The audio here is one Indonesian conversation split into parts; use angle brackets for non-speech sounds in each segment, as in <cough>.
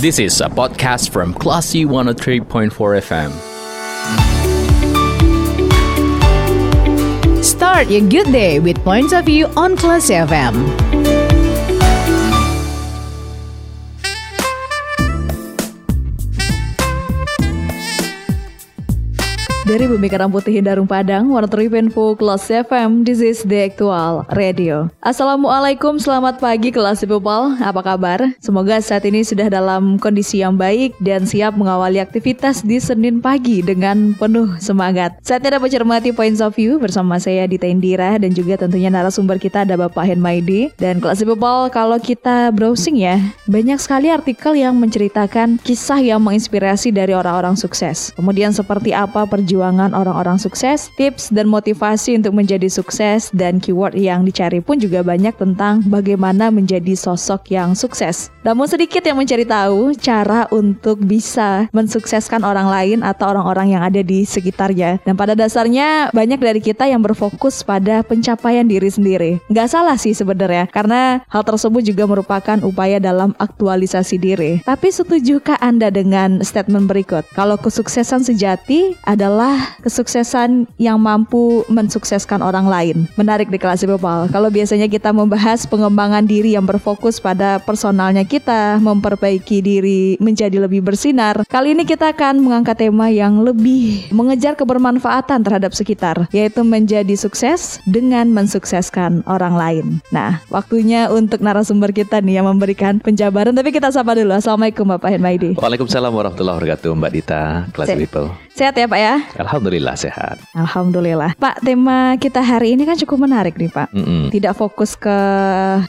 This is a podcast from Classy 103.4 FM. Start your good day with points of view on Classy FM. Dari Bumi Karang Putih Hindarung Padang, Warna Info Kelas FM, this is the actual radio. Assalamualaikum, selamat pagi kelas people, apa kabar? Semoga saat ini sudah dalam kondisi yang baik dan siap mengawali aktivitas di Senin pagi dengan penuh semangat. Saatnya dapat cermati points of view bersama saya Dita Indira dan juga tentunya narasumber kita ada Bapak Hen Maidi. Dan kelas people, kalau kita browsing ya, banyak sekali artikel yang menceritakan kisah yang menginspirasi dari orang-orang sukses. Kemudian seperti apa perjuangan perjuangan orang-orang sukses, tips dan motivasi untuk menjadi sukses dan keyword yang dicari pun juga banyak tentang bagaimana menjadi sosok yang sukses. Namun sedikit yang mencari tahu cara untuk bisa mensukseskan orang lain atau orang-orang yang ada di sekitarnya. Dan pada dasarnya banyak dari kita yang berfokus pada pencapaian diri sendiri. Nggak salah sih sebenarnya, karena hal tersebut juga merupakan upaya dalam aktualisasi diri. Tapi setujukah Anda dengan statement berikut? Kalau kesuksesan sejati adalah adalah kesuksesan yang mampu mensukseskan orang lain. Menarik di kelas People. Kalau biasanya kita membahas pengembangan diri yang berfokus pada personalnya kita, memperbaiki diri menjadi lebih bersinar. Kali ini kita akan mengangkat tema yang lebih mengejar kebermanfaatan terhadap sekitar, yaitu menjadi sukses dengan mensukseskan orang lain. Nah, waktunya untuk narasumber kita nih yang memberikan penjabaran, tapi kita sapa dulu. Assalamualaikum Bapak Henmaidi. Waalaikumsalam warahmatullahi wabarakatuh Mbak Dita, kelas People. Sehat ya Pak ya? Alhamdulillah sehat. Alhamdulillah. Pak, tema kita hari ini kan cukup menarik nih Pak. Mm -mm. Tidak fokus ke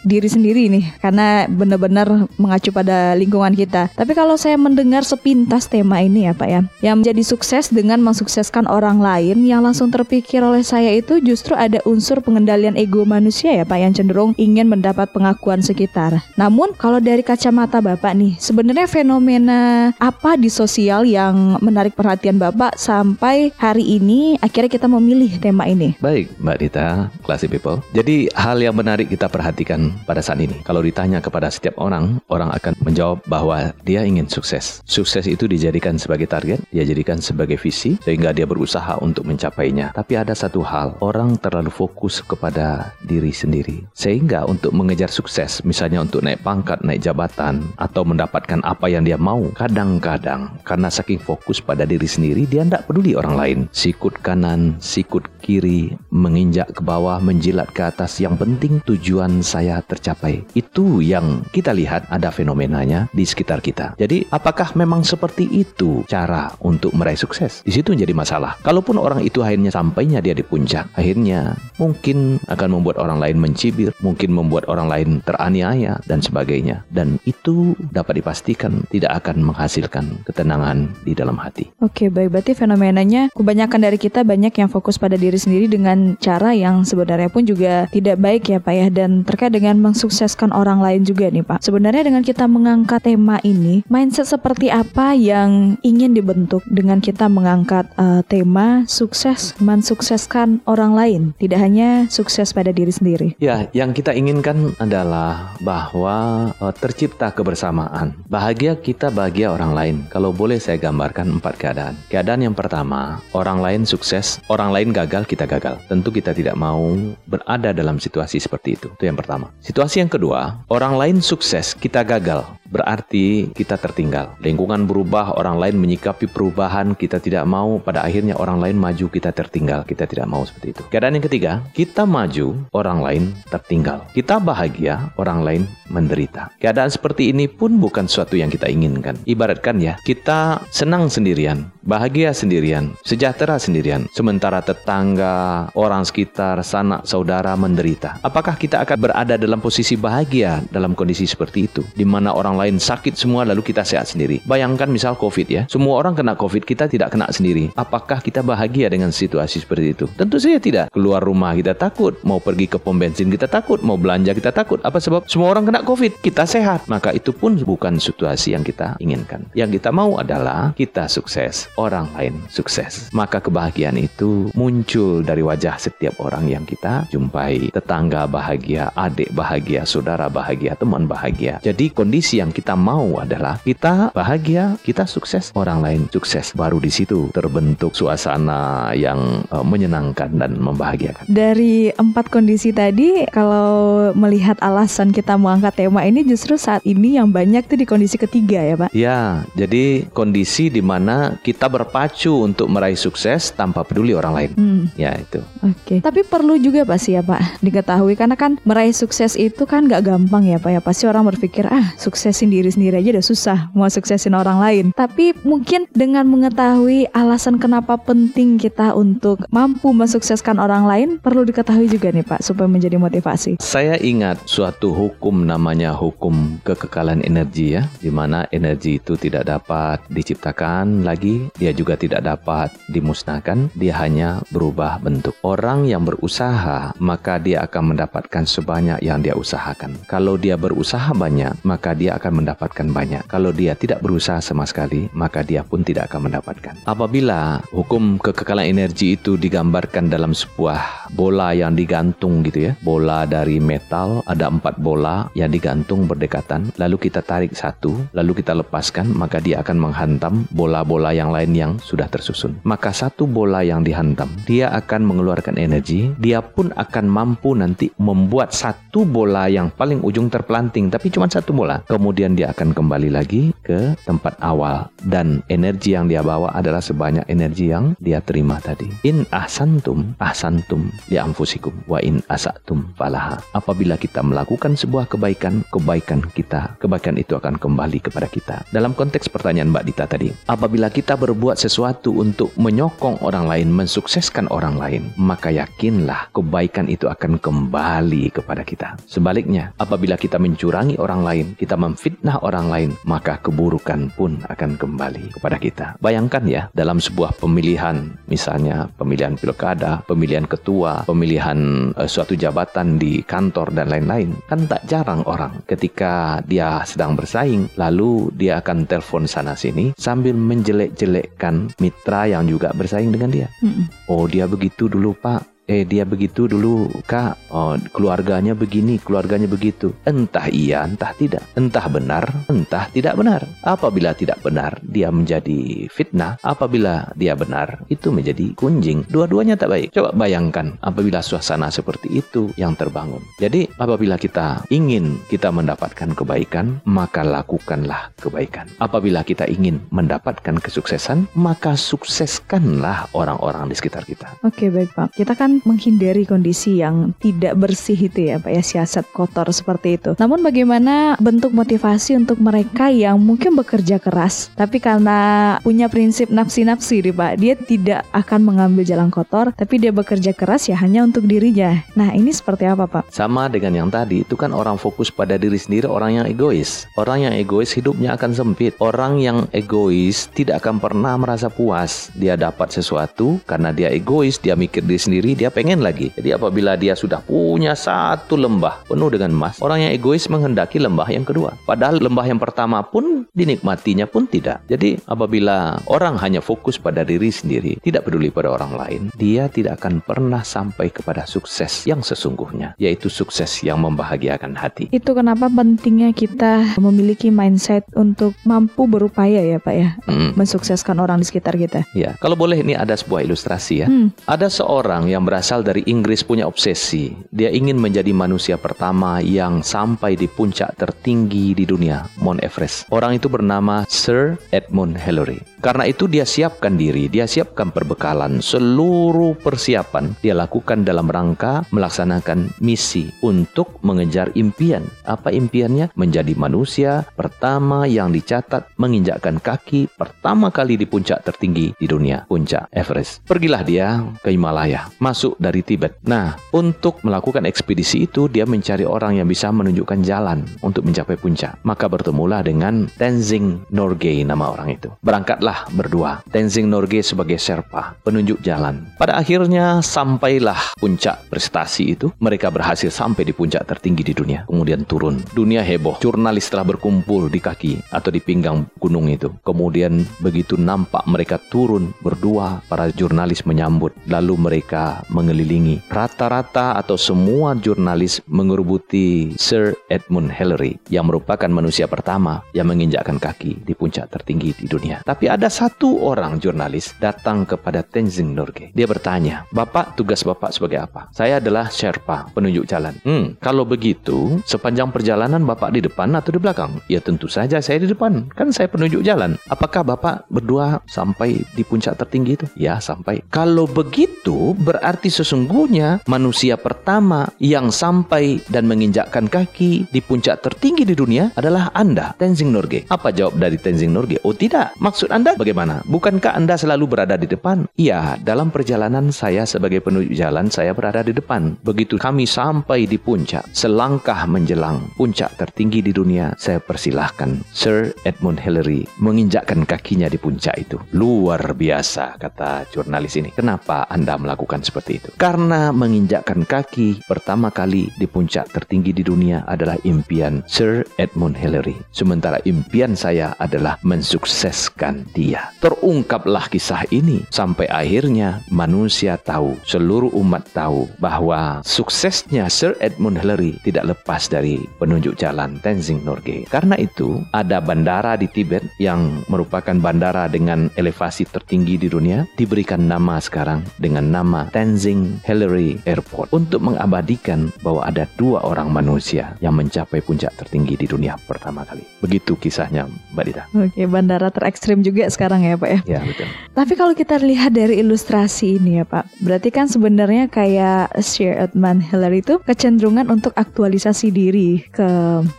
diri sendiri nih, karena benar-benar mengacu pada lingkungan kita. Tapi kalau saya mendengar sepintas tema ini ya Pak ya, yang menjadi sukses dengan mensukseskan orang lain, yang langsung terpikir oleh saya itu justru ada unsur pengendalian ego manusia ya Pak, yang cenderung ingin mendapat pengakuan sekitar. Namun kalau dari kacamata Bapak nih, sebenarnya fenomena apa di sosial yang menarik perhatian Bapak Bapak sampai hari ini akhirnya kita memilih tema ini. Baik, Mbak Dita, Classy People. Jadi hal yang menarik kita perhatikan pada saat ini. Kalau ditanya kepada setiap orang, orang akan menjawab bahwa dia ingin sukses. Sukses itu dijadikan sebagai target, dia jadikan sebagai visi, sehingga dia berusaha untuk mencapainya. Tapi ada satu hal, orang terlalu fokus kepada diri sendiri. Sehingga untuk mengejar sukses, misalnya untuk naik pangkat, naik jabatan, atau mendapatkan apa yang dia mau, kadang-kadang karena saking fokus pada diri sendiri, dia tidak peduli orang lain. Sikut kanan, sikut kiri, menginjak ke bawah, menjilat ke atas. Yang penting tujuan saya tercapai. Itu yang kita lihat ada fenomenanya di sekitar kita. Jadi apakah memang seperti itu cara untuk meraih sukses? Di situ jadi masalah. Kalaupun orang itu akhirnya sampainya dia di puncak, akhirnya mungkin akan membuat orang lain mencibir, mungkin membuat orang lain teraniaya dan sebagainya. Dan itu dapat dipastikan tidak akan menghasilkan ketenangan di dalam hati. Oke, baik berarti fenomenanya kebanyakan dari kita banyak yang fokus pada diri sendiri dengan cara yang sebenarnya pun juga tidak baik ya Pak ya dan terkait dengan mensukseskan orang lain juga nih Pak. Sebenarnya dengan kita mengangkat tema ini, mindset seperti apa yang ingin dibentuk dengan kita mengangkat uh, tema sukses mensukseskan orang lain, tidak hanya sukses pada diri sendiri. Ya, yang kita inginkan adalah bahwa uh, tercipta kebersamaan. Bahagia kita bahagia orang lain. Kalau boleh saya gambarkan empat keadaan. Keadaan Keadaan yang pertama, orang lain sukses, orang lain gagal, kita gagal. Tentu kita tidak mau berada dalam situasi seperti itu. Itu yang pertama. Situasi yang kedua, orang lain sukses, kita gagal. Berarti kita tertinggal. Lingkungan berubah, orang lain menyikapi perubahan, kita tidak mau. Pada akhirnya orang lain maju, kita tertinggal. Kita tidak mau seperti itu. Keadaan yang ketiga, kita maju, orang lain tertinggal. Kita bahagia, orang lain menderita. Keadaan seperti ini pun bukan sesuatu yang kita inginkan. Ibaratkan ya, kita senang sendirian, bahagia sendirian, sejahtera sendirian, sementara tetangga, orang sekitar, sanak saudara menderita. Apakah kita akan berada dalam posisi bahagia dalam kondisi seperti itu, di mana orang lain sakit semua lalu kita sehat sendiri? Bayangkan misal COVID ya, semua orang kena COVID, kita tidak kena sendiri. Apakah kita bahagia dengan situasi seperti itu? Tentu saja tidak. Keluar rumah kita takut, mau pergi ke pom bensin kita takut, mau belanja kita takut. Apa sebab semua orang kena COVID, kita sehat. Maka itu pun bukan situasi yang kita inginkan. Yang kita mau adalah kita sukses, orang lain sukses. Maka kebahagiaan itu muncul dari wajah setiap orang yang kita jumpai. Tetangga bahagia, adik bahagia, saudara bahagia, teman bahagia. Jadi kondisi yang yang kita mau adalah kita bahagia, kita sukses, orang lain sukses. Baru di situ terbentuk suasana yang uh, menyenangkan dan membahagiakan. Dari empat kondisi tadi, kalau melihat alasan kita mengangkat tema ini justru saat ini yang banyak tuh di kondisi ketiga ya Pak? Ya, jadi kondisi di mana kita berpacu untuk meraih sukses tanpa peduli orang lain. Hmm. Ya itu. Oke. Okay. Tapi perlu juga pasti ya Pak diketahui karena kan meraih sukses itu kan nggak gampang ya Pak ya. Pasti orang berpikir ah suksesin diri sendiri aja udah susah mau suksesin orang lain. Tapi mungkin dengan mengetahui alasan kenapa penting kita untuk mampu mensukseskan orang lain perlu diketahui juga nih Pak supaya menjadi motivasi. Saya ingat suatu hukum namanya hukum kekekalan energi ya, di mana energi itu tidak dapat diciptakan lagi, dia juga tidak dapat dimusnahkan, dia hanya berubah bentuk. Orang yang berusaha, maka dia akan mendapatkan sebanyak yang dia usahakan. Kalau dia berusaha banyak, maka dia akan mendapatkan banyak. Kalau dia tidak berusaha sama sekali, maka dia pun tidak akan mendapatkan. Apabila hukum kekekalan energi itu digambarkan dalam sebuah bola yang digantung gitu ya, bola dari metal, ada empat bola yang digantung berdekatan, lalu kita tarik satu, lalu kita lepaskan, maka dia akan menghantam bola-bola yang lain yang sudah tersusun. Maka satu bola yang dihantam, dia akan mengeluarkan energi, dia pun akan mampu nanti membuat satu bola yang paling ujung terpelanting, tapi cuma satu bola. Kemudian dia akan kembali lagi ke tempat awal dan energi yang dia bawa adalah sebanyak energi yang dia terima tadi. In ahsantum ahsantum anfusikum wa in asatum falaha. Apabila kita melakukan sebuah kebaikan, kebaikan kita, kebaikan itu akan kembali kepada kita. Dalam konteks pertanyaan Mbak Dita tadi, apabila kita berbuat sesuatu untuk menyokong orang lain, mensukseskan orang lain, maka yakinlah kebaikan itu akan kembali kepada kita. Sebaliknya, apabila kita mencurangi orang lain, kita memfitnah orang lain, maka keburukan pun akan kembali kepada kita. Bayangkan ya, dalam sebuah pemilihan, misalnya pemilihan pilkada, pemilihan ketua, pemilihan uh, suatu jabatan di kantor dan lain-lain, kan tak jarang orang ketika dia sedang bersaing, lalu dia akan telepon sana sini sambil menjelek-jelekkan mitra yang juga bersaing dengan dia. Mm -mm. Oh dia begitu dulu pak, eh dia begitu dulu kak. Oh, keluarganya begini keluarganya begitu. Entah iya entah tidak. Entah benar entah tidak benar. Apabila tidak benar dia menjadi fitnah. Apabila dia benar itu menjadi kunjing. Dua-duanya tak baik. Coba bayangkan apabila suasana seperti itu yang terbangun. Jadi apabila kita ingin kita mendapatkan kebaikan maka lakukanlah kebaikan. Apabila kita ingin mendapatkan kesuksesan maka sukseskanlah orang-orang di sekitar kita. Oke baik pak. Kita kan menghindari kondisi yang tidak bersih itu ya Pak ya siasat kotor seperti itu. Namun bagaimana bentuk motivasi untuk mereka yang mungkin bekerja keras tapi karena punya prinsip nafsi-nafsi nih Pak, dia tidak akan mengambil jalan kotor tapi dia bekerja keras ya hanya untuk dirinya. Nah, ini seperti apa Pak? Sama dengan yang tadi, itu kan orang fokus pada diri sendiri, orang yang egois. Orang yang egois hidupnya akan sempit. Orang yang egois tidak akan pernah merasa puas. Dia dapat sesuatu karena dia egois, dia mikir diri sendiri, dia pengen lagi. Jadi apabila dia sudah punya satu lembah penuh dengan emas, orang yang egois menghendaki lembah yang kedua. Padahal lembah yang pertama pun dinikmatinya pun tidak. Jadi apabila orang hanya fokus pada diri sendiri, tidak peduli pada orang lain, dia tidak akan pernah sampai kepada sukses yang sesungguhnya, yaitu sukses yang membahagiakan hati. Itu kenapa pentingnya kita memiliki mindset untuk mampu berupaya ya Pak ya, hmm. mensukseskan orang di sekitar kita. Ya, kalau boleh ini ada sebuah ilustrasi ya. Hmm. Ada seorang yang berasal berasal dari Inggris punya obsesi. Dia ingin menjadi manusia pertama yang sampai di puncak tertinggi di dunia, Mount Everest. Orang itu bernama Sir Edmund Hillary. Karena itu dia siapkan diri, dia siapkan perbekalan, seluruh persiapan dia lakukan dalam rangka melaksanakan misi untuk mengejar impian. Apa impiannya? Menjadi manusia pertama yang dicatat menginjakkan kaki pertama kali di puncak tertinggi di dunia, puncak Everest. Pergilah dia ke Himalaya, masuk masuk dari Tibet. Nah, untuk melakukan ekspedisi itu dia mencari orang yang bisa menunjukkan jalan untuk mencapai puncak. Maka bertemulah dengan Tenzing Norgay nama orang itu. Berangkatlah berdua. Tenzing Norgay sebagai serpa, penunjuk jalan. Pada akhirnya sampailah puncak prestasi itu. Mereka berhasil sampai di puncak tertinggi di dunia. Kemudian turun. Dunia heboh. Jurnalis telah berkumpul di kaki atau di pinggang gunung itu. Kemudian begitu nampak mereka turun berdua, para jurnalis menyambut. Lalu mereka mengelilingi. Rata-rata atau semua jurnalis mengerubuti Sir Edmund Hillary yang merupakan manusia pertama yang menginjakkan kaki di puncak tertinggi di dunia. Tapi ada satu orang jurnalis datang kepada Tenzing Norgay. Dia bertanya, Bapak tugas Bapak sebagai apa? Saya adalah Sherpa, penunjuk jalan. Hmm, kalau begitu, sepanjang perjalanan Bapak di depan atau di belakang? Ya tentu saja saya di depan, kan saya penunjuk jalan. Apakah Bapak berdua sampai di puncak tertinggi itu? Ya, sampai. Kalau begitu, berarti sesungguhnya manusia pertama yang sampai dan menginjakkan kaki di puncak tertinggi di dunia adalah Anda, Tenzing Norgay. Apa jawab dari Tenzing Norgay? Oh tidak, maksud Anda bagaimana? Bukankah Anda selalu berada di depan? Iya, dalam perjalanan saya sebagai penunjuk jalan, saya berada di depan. Begitu kami sampai di puncak, selangkah menjelang puncak tertinggi di dunia, saya persilahkan Sir Edmund Hillary menginjakkan kakinya di puncak itu. Luar biasa, kata jurnalis ini. Kenapa Anda melakukan seperti itu? Karena menginjakkan kaki pertama kali di puncak tertinggi di dunia adalah impian Sir Edmund Hillary. Sementara impian saya adalah mensukseskan dia. Terungkaplah kisah ini sampai akhirnya manusia tahu, seluruh umat tahu bahwa suksesnya Sir Edmund Hillary tidak lepas dari penunjuk jalan Tenzing Norgay. Karena itu, ada bandara di Tibet yang merupakan bandara dengan elevasi tertinggi di dunia diberikan nama sekarang dengan nama Tenzing Hillary Airport untuk mengabadikan bahwa ada dua orang manusia yang mencapai puncak tertinggi di dunia pertama kali. Begitu kisahnya, Mbak Dita. Oke, bandara terekstrim juga sekarang ya, Pak ya. Ya, betul. Tapi kalau kita lihat dari ilustrasi ini ya Pak, berarti kan sebenarnya kayak Sir Edmund Hillary itu kecenderungan untuk aktualisasi diri ke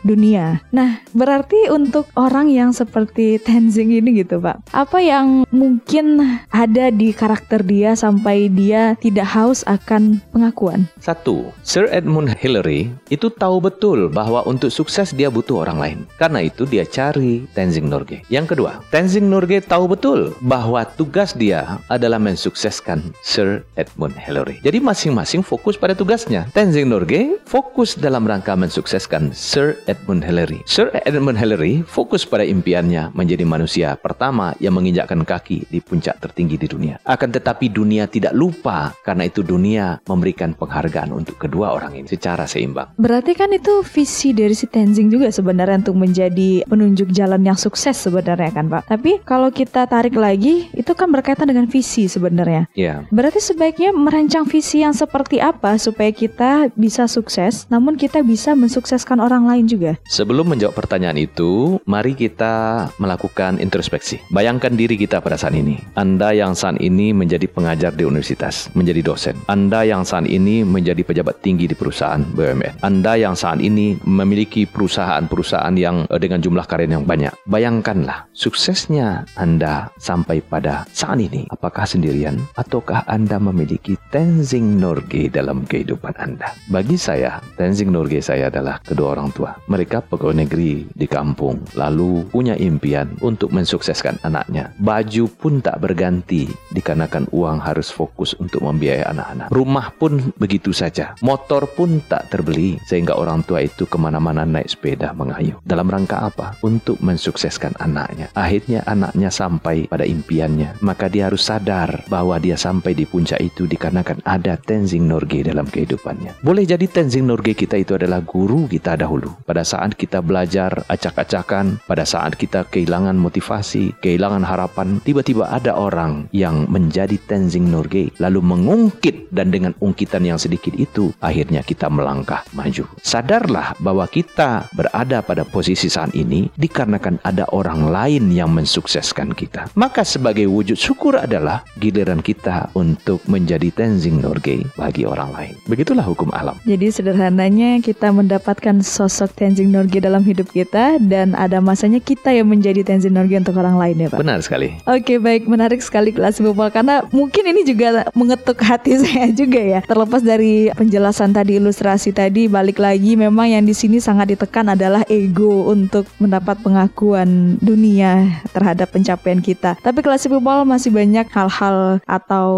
dunia. Nah, berarti untuk orang yang seperti Tenzing ini gitu Pak, apa yang mungkin ada di karakter dia sampai dia tidak haus akan pengakuan? Satu, Sir Edmund Hillary itu tahu betul bahwa untuk sukses dia butuh orang lain. Karena itu dia cari Tenzing Norgay. Yang kedua, Tenzing Norgay tahu betul bahwa tugas dia adalah mensukseskan Sir Edmund Hillary. Jadi masing-masing fokus pada tugasnya. Tenzing Norgay fokus dalam rangka mensukseskan Sir Edmund Hillary. Sir Edmund Hillary fokus pada impiannya menjadi manusia pertama yang menginjakkan kaki di puncak tertinggi di dunia. Akan tetapi dunia tidak lupa karena itu dunia memberikan penghargaan untuk kedua orang ini secara seimbang. Berarti kan itu visi dari si Tenzing juga sebenarnya untuk menjadi penunjuk jalan yang sukses sebenarnya kan Pak. Tapi kalau kita tarik lagi, itu kan berkaitan dengan visi sebenarnya. Ya. Berarti sebaiknya merancang visi yang seperti apa supaya kita bisa sukses, namun kita bisa mensukseskan orang lain juga. Sebelum menjawab pertanyaan itu, mari kita melakukan introspeksi. Bayangkan diri kita pada saat ini. Anda yang saat ini menjadi pengajar di universitas, menjadi dosen. Anda yang saat ini menjadi pejabat tinggi di perusahaan BUMN. Anda yang saat ini memiliki perusahaan-perusahaan yang eh, dengan jumlah karyawan yang banyak. Bayangkanlah suksesnya Anda sampai pada saat ini. Apakah sendirian ataukah Anda memiliki Tenzing Norgay dalam kehidupan Anda? Bagi saya, Tenzing Norgay saya adalah kedua orang tua. Mereka pegawai negeri di kampung, lalu punya impian untuk mensukseskan anaknya. Baju pun tak berganti dikarenakan uang harus fokus untuk membiayai anak-anak. Rumah pun begitu saja. Motor pun tak terbeli sehingga orang tua itu ke mana-mana naik sepeda mengayuh. Dalam rangka apa? Untuk mensukseskan anaknya. Akhirnya anaknya sampai pada impiannya. Maka dia harus sadar bahwa dia sampai di puncak itu dikarenakan ada Tenzing Norgay dalam kehidupannya. Boleh jadi Tenzing Norgay kita itu adalah guru kita dahulu. Pada saat kita belajar acak-acakan, pada saat kita kehilangan motivasi, kehilangan harapan, tiba-tiba ada orang yang menjadi Tenzing Norgay lalu mengungkit dan dengan ungkitan yang sedikit itu akhirnya kita melangkah maju. Sadarlah bahwa kita berada pada posisi saat ini dikarenakan ada orang lain yang mensukseskan kita. Maka sebagai wujud syukur adalah giliran kita untuk menjadi Tenzing Norgay bagi orang lain. Begitulah hukum alam. Jadi sederhananya kita mendapatkan sosok Tenzing Norgay dalam hidup kita dan ada masanya kita yang menjadi Tenzing Norgay untuk orang lain ya Pak. Benar sekali. Oke baik menarik sekali kelas Bupal karena mungkin ini juga mengetuk hati <laughs> saya juga ya terlepas dari penjelasan tadi ilustrasi tadi balik lagi memang yang di sini sangat ditekan adalah ego untuk mendapat pengakuan dunia terhadap pencapaian kita tapi kelas Bupal masih banyak hal-hal atau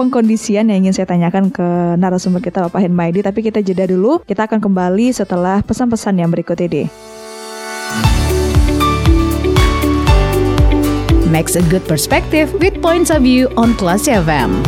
pengkondisian yang ingin saya tanyakan ke narasumber kita Bapak Henmaidi tapi kita jeda dulu kita akan kembali setelah pesan-pesan yang berikut ini. Makes a good perspective with points of view on Classy FM.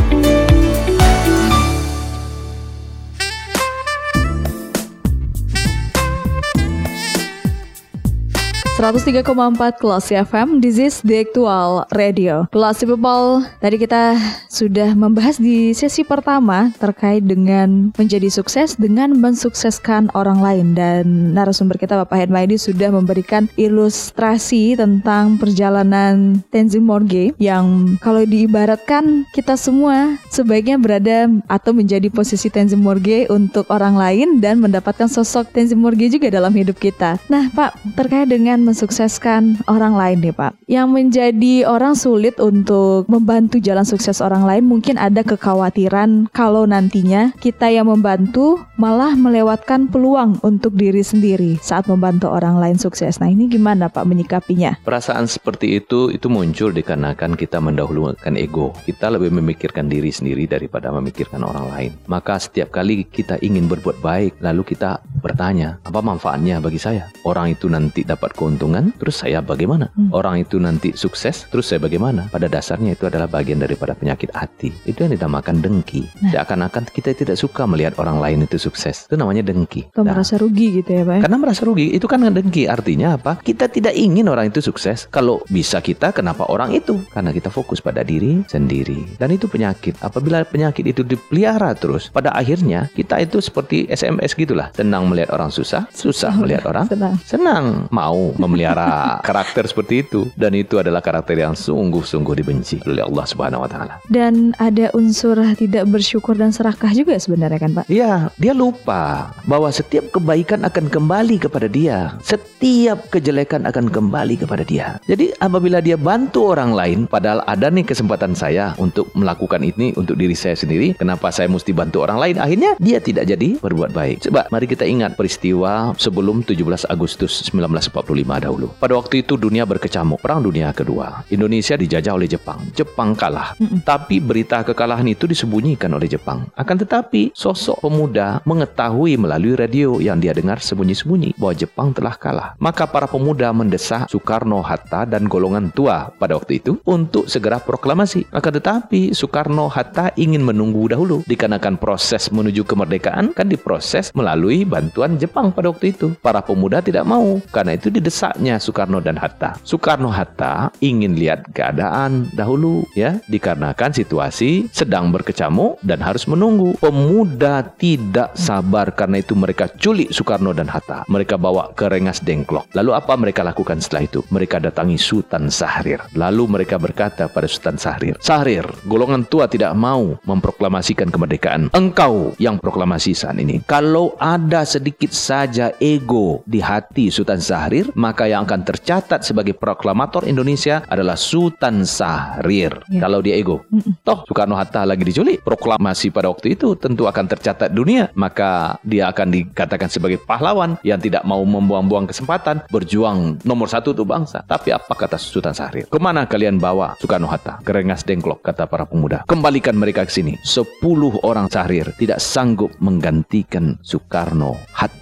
103,4 Kelas FM This is the actual radio. Kelas People Tadi kita sudah membahas di sesi pertama Terkait dengan menjadi sukses Dengan mensukseskan orang lain. Dan narasumber kita Bapak Hedmaidi Sudah memberikan ilustrasi Tentang perjalanan Tenzin Morge Yang kalau diibaratkan Kita semua sebaiknya berada Atau menjadi posisi Tenzin Morge Untuk orang lain Dan mendapatkan sosok Tenzin Morge juga dalam hidup kita. Nah Pak terkait dengan mensukseskan orang lain nih Pak. Yang menjadi orang sulit untuk membantu jalan sukses orang lain mungkin ada kekhawatiran kalau nantinya kita yang membantu malah melewatkan peluang untuk diri sendiri saat membantu orang lain sukses. Nah ini gimana Pak menyikapinya? Perasaan seperti itu itu muncul dikarenakan kita mendahulukan ego. Kita lebih memikirkan diri sendiri daripada memikirkan orang lain. Maka setiap kali kita ingin berbuat baik lalu kita bertanya apa manfaatnya bagi saya? Orang itu nanti dapat keuntungan keuntungan, terus saya bagaimana? Hmm. Orang itu nanti sukses, terus saya bagaimana? Pada dasarnya itu adalah bagian daripada penyakit hati. Itu yang dinamakan dengki. Nah. Seakan-akan kita tidak suka melihat orang lain itu sukses. Itu namanya dengki. Atau nah, merasa rugi gitu ya Pak? Ya? Karena merasa rugi, itu kan dengki. Artinya apa? Kita tidak ingin orang itu sukses. Kalau bisa kita, kenapa orang itu? Karena kita fokus pada diri sendiri. Dan itu penyakit. Apabila penyakit itu dipelihara terus, pada akhirnya kita itu seperti SMS gitulah. Senang melihat orang susah, susah melihat orang senang. senang. Mau <laughs> memelihara karakter seperti itu dan itu adalah karakter yang sungguh-sungguh dibenci oleh Allah Subhanahu wa taala. Dan ada unsur tidak bersyukur dan serakah juga sebenarnya kan, Pak? Iya, dia lupa bahwa setiap kebaikan akan kembali kepada dia. Setiap kejelekan akan kembali kepada dia. Jadi apabila dia bantu orang lain padahal ada nih kesempatan saya untuk melakukan ini untuk diri saya sendiri, kenapa saya mesti bantu orang lain? Akhirnya dia tidak jadi berbuat baik. Coba mari kita ingat peristiwa sebelum 17 Agustus 1945 dahulu. Pada waktu itu dunia berkecamuk, perang dunia kedua. Indonesia dijajah oleh Jepang. Jepang kalah. Mm-mm. Tapi berita kekalahan itu disembunyikan oleh Jepang. Akan tetapi sosok pemuda mengetahui melalui radio yang dia dengar sembunyi-sembunyi bahwa Jepang telah kalah. Maka para pemuda mendesak Soekarno, Hatta dan golongan tua pada waktu itu untuk segera proklamasi. Akan tetapi Soekarno, Hatta ingin menunggu dahulu dikarenakan proses menuju kemerdekaan kan diproses melalui bantuan Jepang pada waktu itu. Para pemuda tidak mau karena itu didesak desaknya Soekarno dan Hatta. Soekarno Hatta ingin lihat keadaan dahulu ya dikarenakan situasi sedang berkecamuk dan harus menunggu. Pemuda tidak sabar karena itu mereka culik Soekarno dan Hatta. Mereka bawa ke Rengas Dengklok. Lalu apa mereka lakukan setelah itu? Mereka datangi Sultan Sahrir. Lalu mereka berkata pada Sultan Sahrir, "Sahrir, golongan tua tidak mau memproklamasikan kemerdekaan. Engkau yang proklamasi saat ini. Kalau ada sedikit saja ego di hati Sultan Sahrir, maka maka yang akan tercatat sebagai proklamator Indonesia adalah Sultan Sahrir. Ya. Kalau dia ego. Mm-mm. Toh Soekarno Hatta lagi diculik, proklamasi pada waktu itu tentu akan tercatat dunia, maka dia akan dikatakan sebagai pahlawan yang tidak mau membuang-buang kesempatan berjuang nomor satu untuk bangsa. Tapi apa kata Sultan Sahrir? Ke mana kalian bawa Soekarno Hatta? Ke Rengas Dengklok, kata para pemuda. Kembalikan mereka ke sini. Sepuluh orang Sahrir tidak sanggup menggantikan Soekarno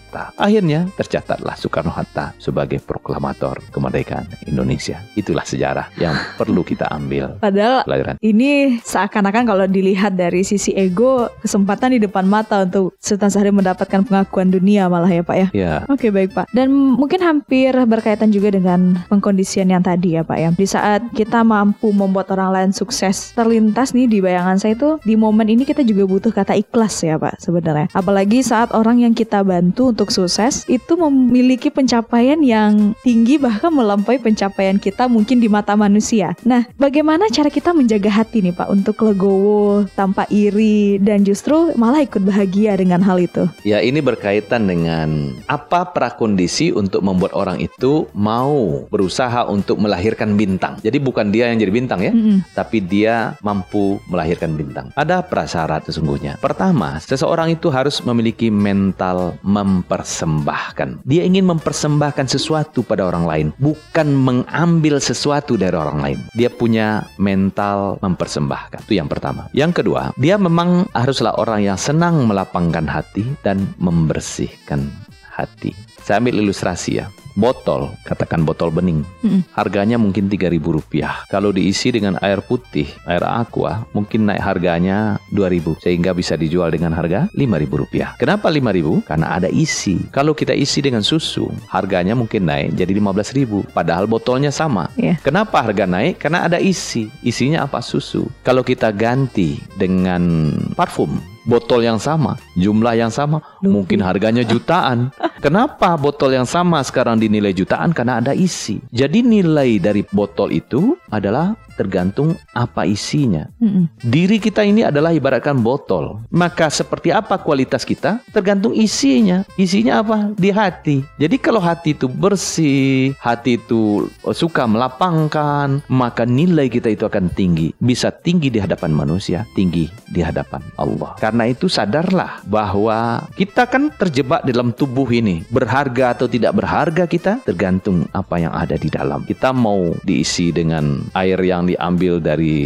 Hatta. Akhirnya tercatatlah Soekarno-Hatta sebagai proklamator kemerdekaan Indonesia. Itulah sejarah yang perlu kita ambil. Padahal pelajaran. ini seakan-akan kalau dilihat dari sisi ego, kesempatan di depan mata untuk Sultan Syahrir mendapatkan pengakuan dunia malah ya Pak ya. Ya. Oke baik Pak. Dan mungkin hampir berkaitan juga dengan pengkondisian yang tadi ya Pak ya. Di saat kita mampu membuat orang lain sukses, terlintas nih di bayangan saya itu di momen ini kita juga butuh kata ikhlas ya Pak sebenarnya. Apalagi saat orang yang kita bantu untuk sukses itu memiliki pencapaian yang tinggi bahkan melampaui pencapaian kita mungkin di mata manusia. Nah, bagaimana cara kita menjaga hati nih Pak untuk legowo tanpa iri dan justru malah ikut bahagia dengan hal itu? Ya, ini berkaitan dengan apa prakondisi untuk membuat orang itu mau berusaha untuk melahirkan bintang. Jadi bukan dia yang jadi bintang ya, mm -hmm. tapi dia mampu melahirkan bintang. Ada prasyarat sesungguhnya. Pertama, seseorang itu harus memiliki mental mem mempersembahkan. Dia ingin mempersembahkan sesuatu pada orang lain, bukan mengambil sesuatu dari orang lain. Dia punya mental mempersembahkan. Itu yang pertama. Yang kedua, dia memang haruslah orang yang senang melapangkan hati dan membersihkan hati. Saya ambil ilustrasi ya. Botol, katakan botol bening, Mm-mm. harganya mungkin Rp3.000 rupiah. Kalau diisi dengan air putih, air aqua, mungkin naik harganya Rp2.000 sehingga bisa dijual dengan harga Rp5.000 rupiah. Kenapa Rp5.000? Karena ada isi. Kalau kita isi dengan susu, harganya mungkin naik jadi Rp15.000. Padahal botolnya sama. Iya. Kenapa harga naik? Karena ada isi. Isinya apa? Susu. Kalau kita ganti dengan parfum, botol yang sama, jumlah yang sama, mungkin harganya jutaan. <laughs> Kenapa botol yang sama sekarang dinilai jutaan? Karena ada isi. Jadi nilai dari botol itu adalah tergantung apa isinya. Mm-mm. Diri kita ini adalah ibaratkan botol. Maka seperti apa kualitas kita tergantung isinya. Isinya apa? Di hati. Jadi kalau hati itu bersih, hati itu suka melapangkan, maka nilai kita itu akan tinggi. Bisa tinggi di hadapan manusia, tinggi di hadapan Allah. Karena itu sadarlah bahwa kita kan terjebak dalam tubuh ini. Berharga atau tidak berharga kita tergantung apa yang ada di dalam. Kita mau diisi dengan air yang diambil dari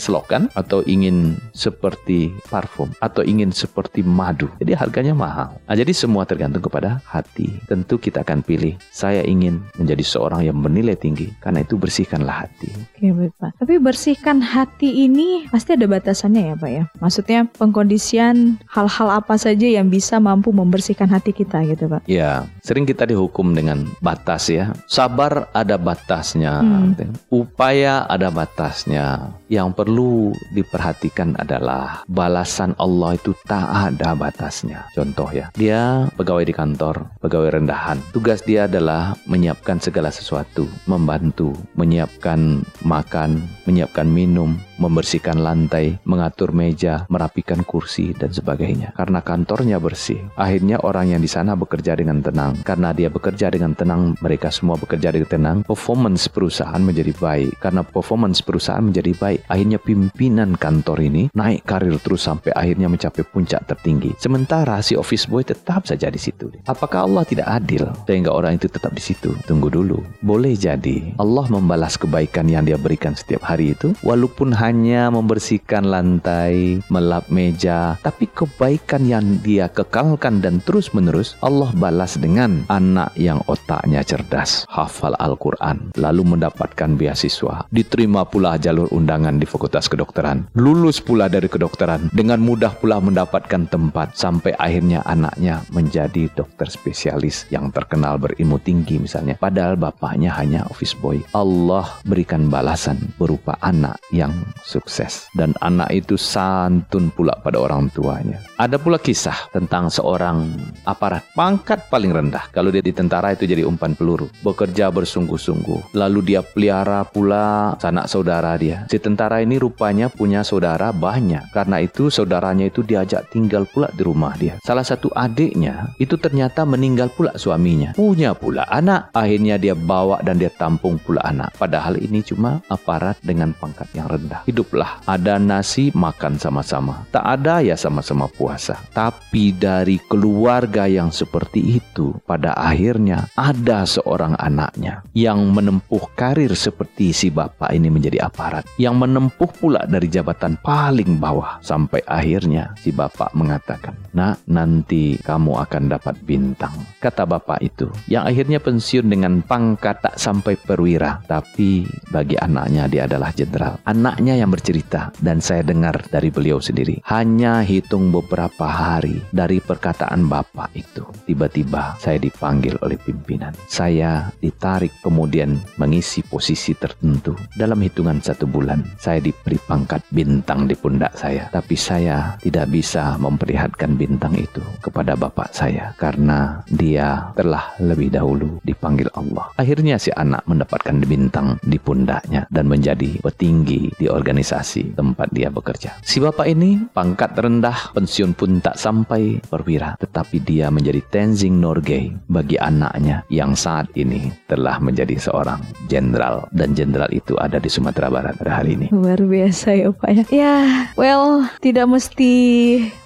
selokan atau ingin seperti parfum atau ingin seperti madu. Jadi harganya mahal. Nah, jadi semua tergantung kepada hati. Tentu kita akan pilih saya ingin menjadi seorang yang bernilai tinggi. Karena itu bersihkanlah hati. Oke baik Pak. Tapi bersihkan hati ini pasti ada batasannya ya Pak ya. Maksudnya pengkondisian hal-hal apa saja yang bisa mampu membersihkan hati kita gitu Pak. Ya, sering kita dihukum dengan batas ya. Sabar ada batasnya. Hmm. Upaya ada batasnya. Yang perlu diperhatikan adalah balasan Allah itu tak ada batasnya. Contoh ya, dia pegawai di kantor, pegawai rendahan. Tugas dia adalah menyiapkan segala sesuatu, membantu, menyiapkan makan, menyiapkan minum, membersihkan lantai, mengatur meja, merapikan kursi dan sebagainya. Karena kantornya bersih, akhirnya orang yang di sana bekerja dengan tenang. Karena dia bekerja dengan tenang, mereka semua bekerja dengan tenang, performance perusahaan menjadi baik. Karena performance perusahaan menjadi baik, akhirnya pimpinan kantor ini naik karir terus sampai akhirnya mencapai puncak tertinggi. Sementara si office boy tetap saja di situ. Apakah Allah tidak adil sehingga orang itu tetap di situ? Tunggu dulu. Boleh jadi Allah membalas kebaikan yang dia berikan setiap hari itu walaupun hanya membersihkan lantai, melap meja, tapi kebaikan yang dia kekalkan dan terus-menerus Allah balas dengan anak yang otaknya cerdas, hafal Al-Quran, lalu mendapatkan beasiswa, diterima pula jalur undangan di Fakultas Kedokteran, lulus pula dari kedokteran, dengan mudah pula mendapatkan tempat. Sampai akhirnya anaknya menjadi dokter spesialis yang terkenal berilmu tinggi misalnya. Padahal bapaknya hanya office boy. Allah berikan balasan berupa anak yang sukses dan anak itu santun pula pada orang tuanya. Ada pula kisah tentang seorang aparat pangkat paling rendah. Kalau dia di tentara itu jadi umpan peluru, bekerja bersungguh-sungguh. Lalu dia pelihara pula sanak saudara dia. Si tentara ini rupanya punya saudara banyak. Karena itu saudaranya itu diajak tinggal pula di rumah dia. Salah satu adiknya itu ternyata meninggal pula suaminya. Punya pula anak. Akhirnya dia bawa dan dia tampung pula anak. Padahal ini cuma aparat dengan pangkat yang rendah. Hiduplah. Ada nasi makan sama-sama. Tak ada ya sama-sama puasa. Tapi dari keluarga yang seperti itu, pada akhirnya ada seorang anaknya yang menempuh karir seperti si bapak ini menjadi aparat. Yang menempuh pula dari jabatan paling bawah. Sampai akhirnya si bapak mengatakan, Nak, nanti kamu akan dapat bintang. Kata bapak itu, yang akhirnya pensiun dengan pangkat tak sampai perwira. Tapi bagi anaknya dia adalah jenderal. Anaknya yang bercerita dan saya dengar dari beliau sendiri. Hanya hitung beberapa hari dari perkataan bapak itu. Tiba-tiba saya dipanggil oleh pimpinan. Saya ditarik kemudian mengisi posisi tertentu. Dalam hitungan satu bulan, saya diberi pangkat bintang di pundak saya. Tapi saya tidak bisa memperlihatkan bintang itu kepada bapak saya. Karena dia telah lebih dahulu dipanggil Allah. Akhirnya si anak mendapatkan bintang di pundaknya dan menjadi petinggi di organisasi tempat dia bekerja. Si bapak ini pangkat rendah, pensiun pun tak sampai perwira. Tetapi dia menjadi Tenzing Norgay bagi anaknya yang saat ini telah menjadi seorang jenderal. Dan jenderal itu ada di Sumatera Barat pada hari ini. Luar biasa ya Pak ya. Ya, well, tidak mesti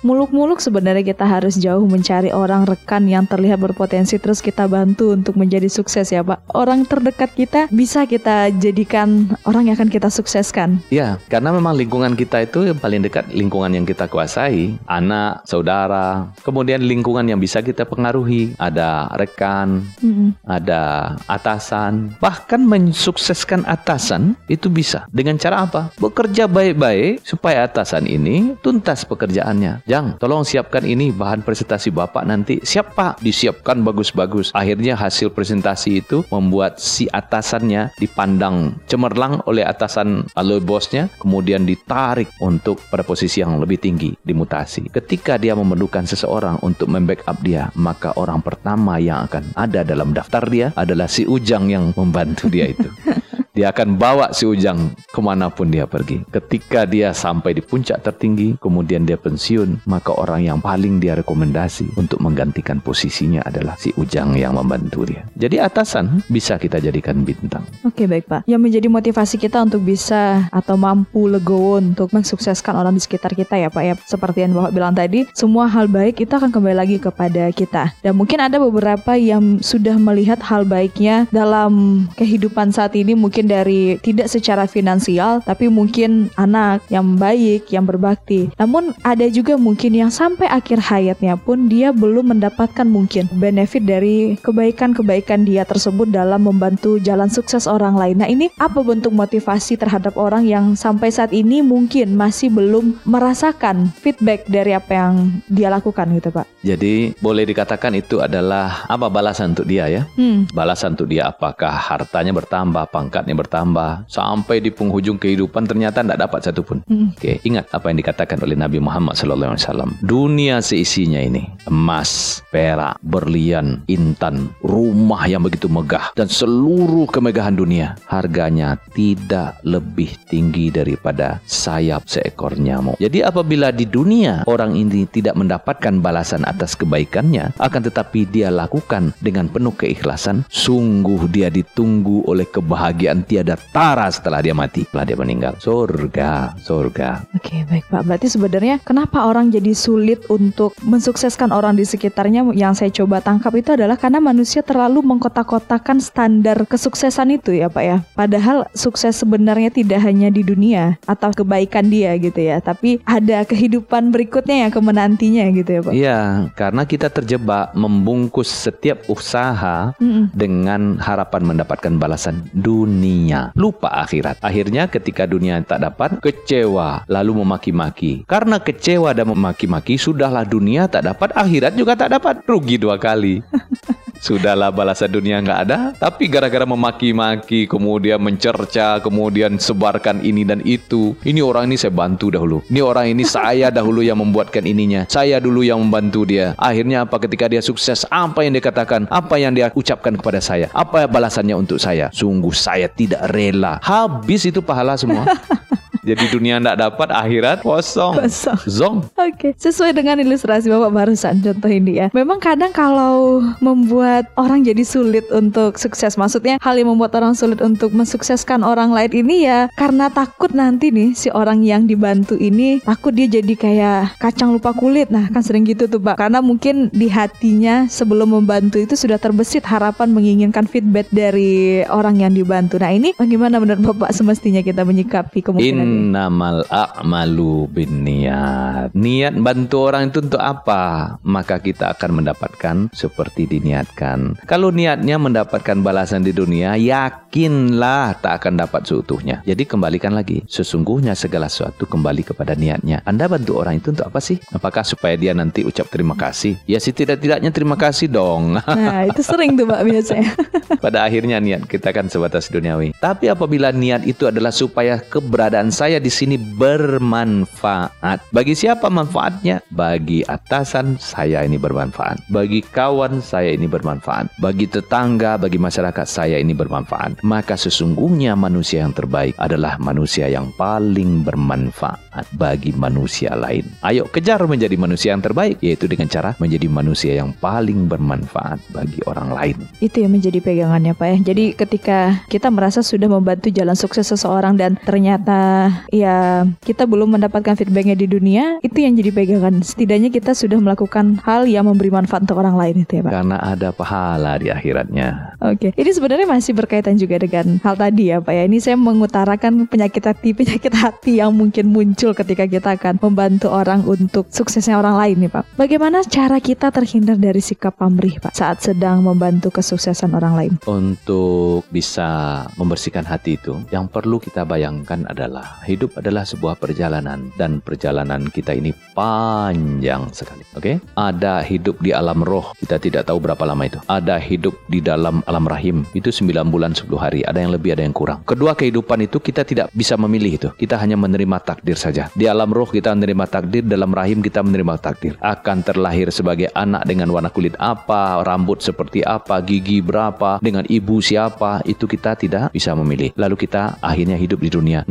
muluk-muluk sebenarnya kita harus jauh mencari orang rekan yang terlihat berpotensi terus kita bantu untuk menjadi sukses ya Pak. Orang terdekat kita bisa kita jadikan orang yang akan kita sukseskan. Ya, Iya, karena memang lingkungan kita itu yang paling dekat lingkungan yang kita kuasai, anak, saudara, kemudian lingkungan yang bisa kita pengaruhi, ada rekan, Mm-mm. ada atasan, bahkan mensukseskan atasan itu bisa dengan cara apa? Bekerja baik-baik supaya atasan ini tuntas pekerjaannya. Jang, tolong siapkan ini bahan presentasi Bapak nanti. Siap Pak, disiapkan bagus-bagus. Akhirnya hasil presentasi itu membuat si atasannya dipandang cemerlang oleh atasan oleh bosnya, kemudian ditarik untuk pada posisi yang lebih tinggi, dimutasi. Ketika dia memerlukan seseorang untuk membackup dia, maka orang pertama yang akan ada dalam daftar dia adalah si Ujang yang membantu dia itu. <laughs> Dia akan bawa si Ujang ke mana pun dia pergi. Ketika dia sampai di puncak tertinggi, kemudian dia pensiun, maka orang yang paling dia rekomendasi untuk menggantikan posisinya adalah si Ujang yang membantu dia. Jadi atasan bisa kita jadikan bintang. Oke baik Pak. Yang menjadi motivasi kita untuk bisa atau mampu legowo untuk mensukseskan orang di sekitar kita ya Pak ya. Seperti yang Bapak bilang tadi, semua hal baik itu akan kembali lagi kepada kita. Dan mungkin ada beberapa yang sudah melihat hal baiknya dalam kehidupan saat ini mungkin dari tidak secara finansial tapi mungkin anak yang baik, yang berbakti. Namun ada juga mungkin yang sampai akhir hayatnya pun dia belum mendapatkan mungkin benefit dari kebaikan-kebaikan dia tersebut dalam membantu jalan sukses orang lain. Nah, ini apa bentuk motivasi terhadap orang yang sampai saat ini mungkin masih belum merasakan feedback dari apa yang dia lakukan gitu, Pak? Jadi boleh dikatakan itu adalah apa balasan untuk dia ya? Hmm. Balasan untuk dia apakah hartanya bertambah, pangkatnya bertambah, sampai di penghujung kehidupan ternyata tidak dapat satu pun. Hmm. Oke, ingat apa yang dikatakan oleh Nabi Muhammad SAW. Dunia seisinya ini emas, perak, berlian, intan, rumah yang begitu megah dan seluruh kemegahan dunia harganya tidak lebih tinggi daripada sayap seekor nyamuk. Jadi apabila di dunia orang ini tidak mendapatkan balasan atas kebaikannya, akan tetapi dia lakukan dengan penuh keikhlasan, sungguh dia ditunggu oleh kebahagiaan tiada tara setelah dia mati, setelah dia meninggal. Surga, surga. Oke, baik Pak. Berarti sebenarnya kenapa orang jadi sulit untuk mensukseskan orang di sekitarnya yang saya coba tangkap itu adalah karena manusia terlalu mengkotak-kotakan standar kesuksesan itu ya Pak ya. Padahal sukses sebenarnya tidak hanya di dunia atau kebaikan dia gitu ya, tapi ada kehidupan berikutnya yang kemenantinya gitu ya Pak. Iya, karena kita terjebak membungkus setiap usaha Mm-mm. dengan harapan mendapatkan balasan dunia. Lupa akhirat. Akhirnya ketika dunia tak dapat, kecewa, lalu memaki-maki. Karena kecewa dan memaki-maki, sudahlah dunia tak dapat, akhirat juga tak dapat. Rugi dua kali. <laughs> Sudahlah balasan dunia nggak ada, tapi gara-gara memaki-maki, kemudian mencerca, kemudian sebarkan ini dan itu. Ini orang ini saya bantu dahulu. Ini orang ini saya dahulu yang membuatkan ininya. Saya dulu yang membantu dia. Akhirnya apa ketika dia sukses, apa yang dia katakan, apa yang dia ucapkan kepada saya, apa balasannya untuk saya? Sungguh saya tidak rela. Habis itu pahala semua. <laughs> Jadi dunia tidak dapat, akhirat kosong. Kosong. Zong. Oke, sesuai dengan ilustrasi Bapak barusan contoh ini ya. Memang kadang kalau membuat orang jadi sulit untuk sukses, maksudnya hal yang membuat orang sulit untuk mensukseskan orang lain ini ya karena takut nanti nih si orang yang dibantu ini takut dia jadi kayak kacang lupa kulit. Nah, kan sering gitu tuh, Pak. Karena mungkin di hatinya sebelum membantu itu sudah terbesit harapan menginginkan feedback dari orang yang dibantu. Nah, ini bagaimana menurut Bapak semestinya kita menyikapi kemungkinan? Innamal a'malu bin niat. Niat bantu orang itu untuk apa? Maka kita akan mendapatkan seperti diniatkan. Kalau niatnya mendapatkan balasan di dunia, yakinlah tak akan dapat seutuhnya. Jadi kembalikan lagi. Sesungguhnya segala sesuatu kembali kepada niatnya. Anda bantu orang itu untuk apa sih? Apakah supaya dia nanti ucap terima kasih? Ya sih tidak-tidaknya terima kasih dong. <laughs> Nah, itu sering tuh, Pak, biasanya. Pada akhirnya niat kita kan sebatas duniawi. Tapi apabila niat itu adalah supaya keberadaan saya di sini bermanfaat. Bagi siapa manfaatnya? Bagi atasan saya ini bermanfaat. Bagi kawan saya ini bermanfaat. Bagi tetangga, bagi masyarakat saya ini bermanfaat. Maka sesungguhnya manusia yang terbaik adalah manusia yang paling bermanfaat bagi manusia lain. Ayo kejar menjadi manusia yang terbaik yaitu dengan cara menjadi manusia yang paling bermanfaat bagi orang lain. Itu yang menjadi pegangannya Pak ya. Jadi ketika kita merasa sudah membantu jalan sukses seseorang dan ternyata ya kita belum mendapatkan feedbacknya di dunia, itu yang jadi pegangan. Setidaknya kita sudah melakukan hal yang memberi manfaat untuk orang lain itu ya Pak. Karena ada pahala di akhiratnya. Oke, ini sebenarnya masih berkaitan juga dengan hal tadi ya Pak ya. Ini saya mengutarakan penyakit hati, penyakit hati yang mungkin muncul ketika kita akan membantu orang untuk suksesnya orang lain nih Pak. Bagaimana cara kita terhindar dari sikap pamrih Pak saat sedang membantu kesuksesan orang lain? Untuk bisa membersihkan hati itu, yang perlu kita bayangkan adalah hidup adalah sebuah perjalanan dan perjalanan kita ini panjang sekali. Oke? Ada hidup di alam roh, kita tidak tahu berapa lama itu. Ada hidup di dalam alam rahim, itu 9 bulan 10 hari. Ada yang lebih, ada yang kurang. Kedua kehidupan itu kita tidak bisa memilih itu. Kita hanya menerima takdir saja. Di alam roh kita menerima takdir, dalam rahim kita menerima takdir. Akan terlahir sebagai anak dengan warna kulit apa, rambut seperti apa, gigi berapa, dengan ibu siapa, itu kita tidak bisa memilih. Lalu kita akhirnya hidup di dunia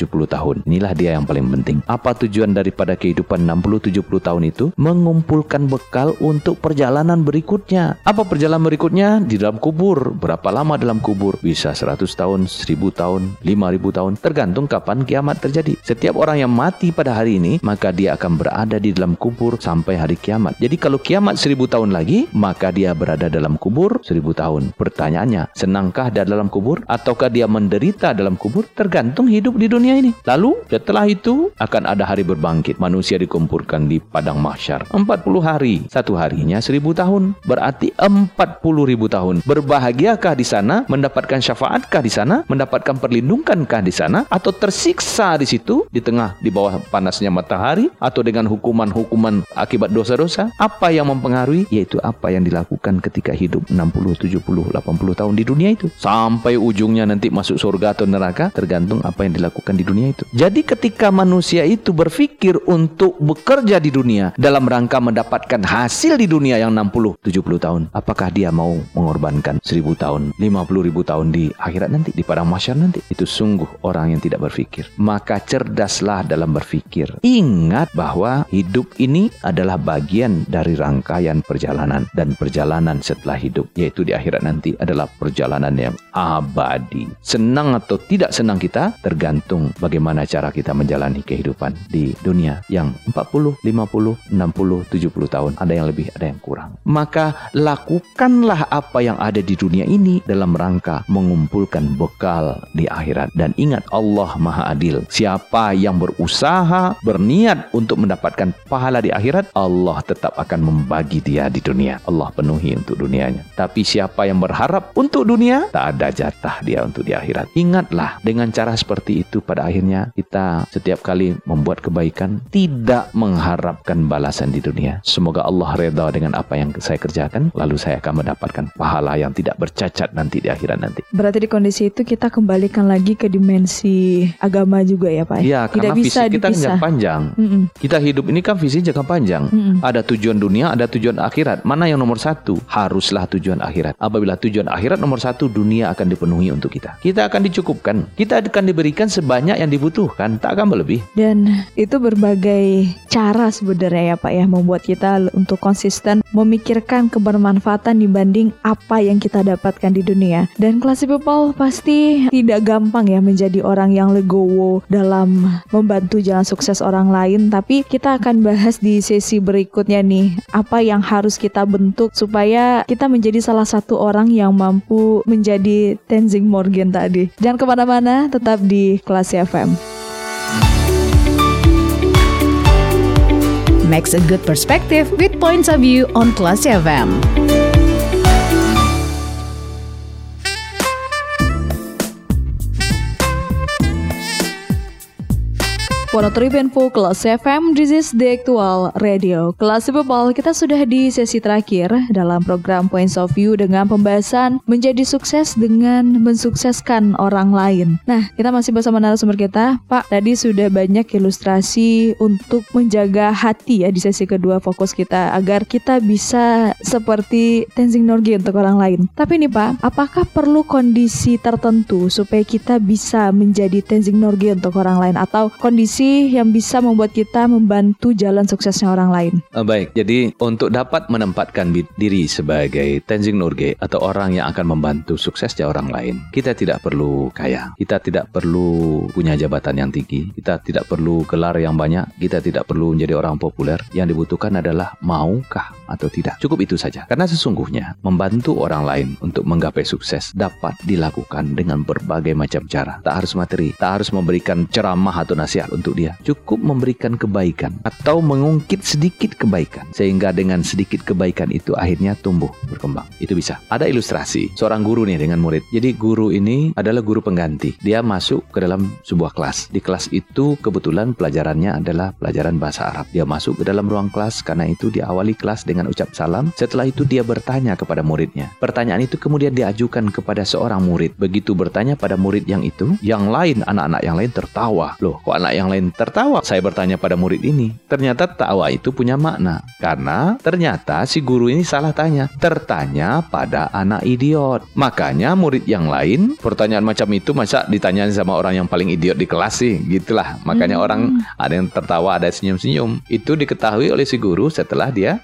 60-70 tahun. Inilah dia yang paling penting. Apa tujuan daripada kehidupan 60-70 tahun itu? Mengumpulkan bekal untuk perjalanan berikutnya. Apa perjalanan berikutnya? Di dalam kubur. Berapa lama dalam kubur? Bisa 100 tahun, 1000 tahun, 5000 tahun. Tergantung kapan kiamat terjadi. Setiap orang yang mati pada hari ini, maka dia akan berada di dalam kubur sampai hari kiamat. Jadi kalau kiamat 1000 tahun lagi, maka dia berada dalam kubur 1000 tahun. Pertanyaannya, senangkah dia dalam kubur? Ataukah dia menderita dalam kubur? Tergantung hidup di dunia ini. Lalu setelah itu akan ada hari berbangkit. Manusia dikumpulkan di padang mahsyar. 40 hari. Satu harinya 1000 tahun. Berarti 40 ribu tahun. Berbahagiakah di sana? Mendapatkan syafaatkah di sana? Mendapatkan perlindungankah di sana? Atau tersiksa di situ? Di tengah, di bawah panasnya matahari? Atau dengan hukuman-hukuman akibat dosa-dosa? Apa yang mempengaruhi? Yaitu apa yang dilakukan ketika hidup 60, 70, 80 tahun di dunia itu. Sampai ujungnya nanti masuk surga atau neraka tergantung apa yang dilakukan di dunia itu. Jadi ketika manusia itu berpikir untuk bekerja di dunia dalam rangka mendapatkan hasil di dunia yang 60, 70 tahun, apakah dia mau mengorbankan 1000 tahun, 50 ribu tahun di akhirat nanti, di padang mahsyar nanti? Itu sungguh orang yang tidak berpikir. Maka cerdaslah dalam berpikir. Ingat bahwa hidup ini adalah bagian dari rangkaian perjalanan dan perjalanan setelah hidup, yaitu di akhirat nanti adalah perjalanan yang abadi. Senang atau tidak senang kita tergantung bagaimana cara kita menjalani kehidupan di dunia yang 40, 50, 60, 70 tahun. Ada yang lebih, ada yang kurang. Maka lakukanlah apa yang ada di dunia ini dalam rangka mengumpulkan bekal di akhirat. Dan ingat Allah Maha Adil. Siapa yang berusaha, berniat untuk mendapatkan pahala di akhirat, Allah tetap akan membagi dia di dunia. Allah penuhi untuk dunianya. Tapi siapa yang berharap untuk dunia, tak ada jatah dia untuk di akhirat. Ingatlah dengan cara seperti itu pada akhirnya kita setiap kali membuat kebaikan tidak mengharapkan balasan di dunia. Semoga Allah reda dengan apa yang saya kerjakan lalu saya akan mendapatkan pahala yang tidak bercacat nanti di akhirat nanti. Berarti di kondisi itu kita kembalikan lagi ke dimensi agama juga ya Pak? Ya, karena Tidak bisa visi kita dipisah. jangka panjang. Mm-mm. Kita hidup ini kan visi jangka panjang. Mm-mm. Ada tujuan dunia, ada tujuan akhirat. Mana yang nomor satu? Haruslah tujuan akhirat. Apabila tujuan akhirat nomor satu, dunia akan dipenuhi untuk kita. Kita akan dicukupkan. Kita akan diberikan sebanyak yang dibutuhkan. Tak akan berlebih. Dan itu berbagai cara sebenarnya ya Pak ya membuat kita untuk konsisten memikirkan kebermanfaatan dibanding apa yang kita dapatkan di dunia. Dan classy people pasti tidak gampang ya menjadi orang yang legowo dalam membantu jalan sukses orang lain. Tapi kita akan bahas di sesi berikutnya nih apa yang harus kita bentuk supaya kita menjadi salah satu orang yang mampu menjadi Tenzing Morgan tadi. Jangan ke mana-mana, tetap di Kelas FM. Makes a good perspective with points of view on Class FM. Monoteri Info Kelas FM, this is the actual radio. Kelas People, kita sudah di sesi terakhir dalam program Points of View dengan pembahasan menjadi sukses dengan mensukseskan orang lain. Nah, kita masih bersama narasumber kita. Pak, tadi sudah banyak ilustrasi untuk menjaga hati ya di sesi kedua fokus kita agar kita bisa seperti Tenzing Norgay untuk orang lain. Tapi nih Pak, apakah perlu kondisi tertentu supaya kita bisa menjadi Tenzing Norgay untuk orang lain atau kondisi sih yang bisa membuat kita membantu jalan suksesnya orang lain? Uh, baik, jadi untuk dapat menempatkan diri sebagai Tenzing Norgay atau orang yang akan membantu suksesnya orang lain, kita tidak perlu kaya, kita tidak perlu punya jabatan yang tinggi, kita tidak perlu gelar yang banyak, kita tidak perlu menjadi orang populer. Yang dibutuhkan adalah maukah atau tidak. Cukup itu saja. Karena sesungguhnya membantu orang lain untuk menggapai sukses dapat dilakukan dengan berbagai macam cara. Tak harus materi, tak harus memberikan ceramah atau nasihat untuk dia. Cukup memberikan kebaikan atau mengungkit sedikit kebaikan sehingga dengan sedikit kebaikan itu akhirnya tumbuh berkembang. Itu bisa. Ada ilustrasi seorang guru nih dengan murid. Jadi guru ini adalah guru pengganti. Dia masuk ke dalam sebuah kelas. Di kelas itu kebetulan pelajarannya adalah pelajaran bahasa Arab. Dia masuk ke dalam ruang kelas karena itu diawali kelas dengan ucap salam. Setelah itu dia bertanya kepada muridnya. Pertanyaan itu kemudian diajukan kepada seorang murid. Begitu bertanya pada murid yang itu, yang lain, anak-anak yang lain tertawa. Loh, kok anak yang lain tertawa? Saya bertanya pada murid ini. Ternyata tawa itu punya makna. Karena ternyata si guru ini salah tanya. Tertanya pada anak idiot. Makanya murid yang lain, pertanyaan macam itu masa ditanya sama orang yang paling idiot di kelas sih? Gitulah. Makanya hmm. orang ada yang tertawa, ada senyum-senyum. Itu diketahui oleh si guru setelah dia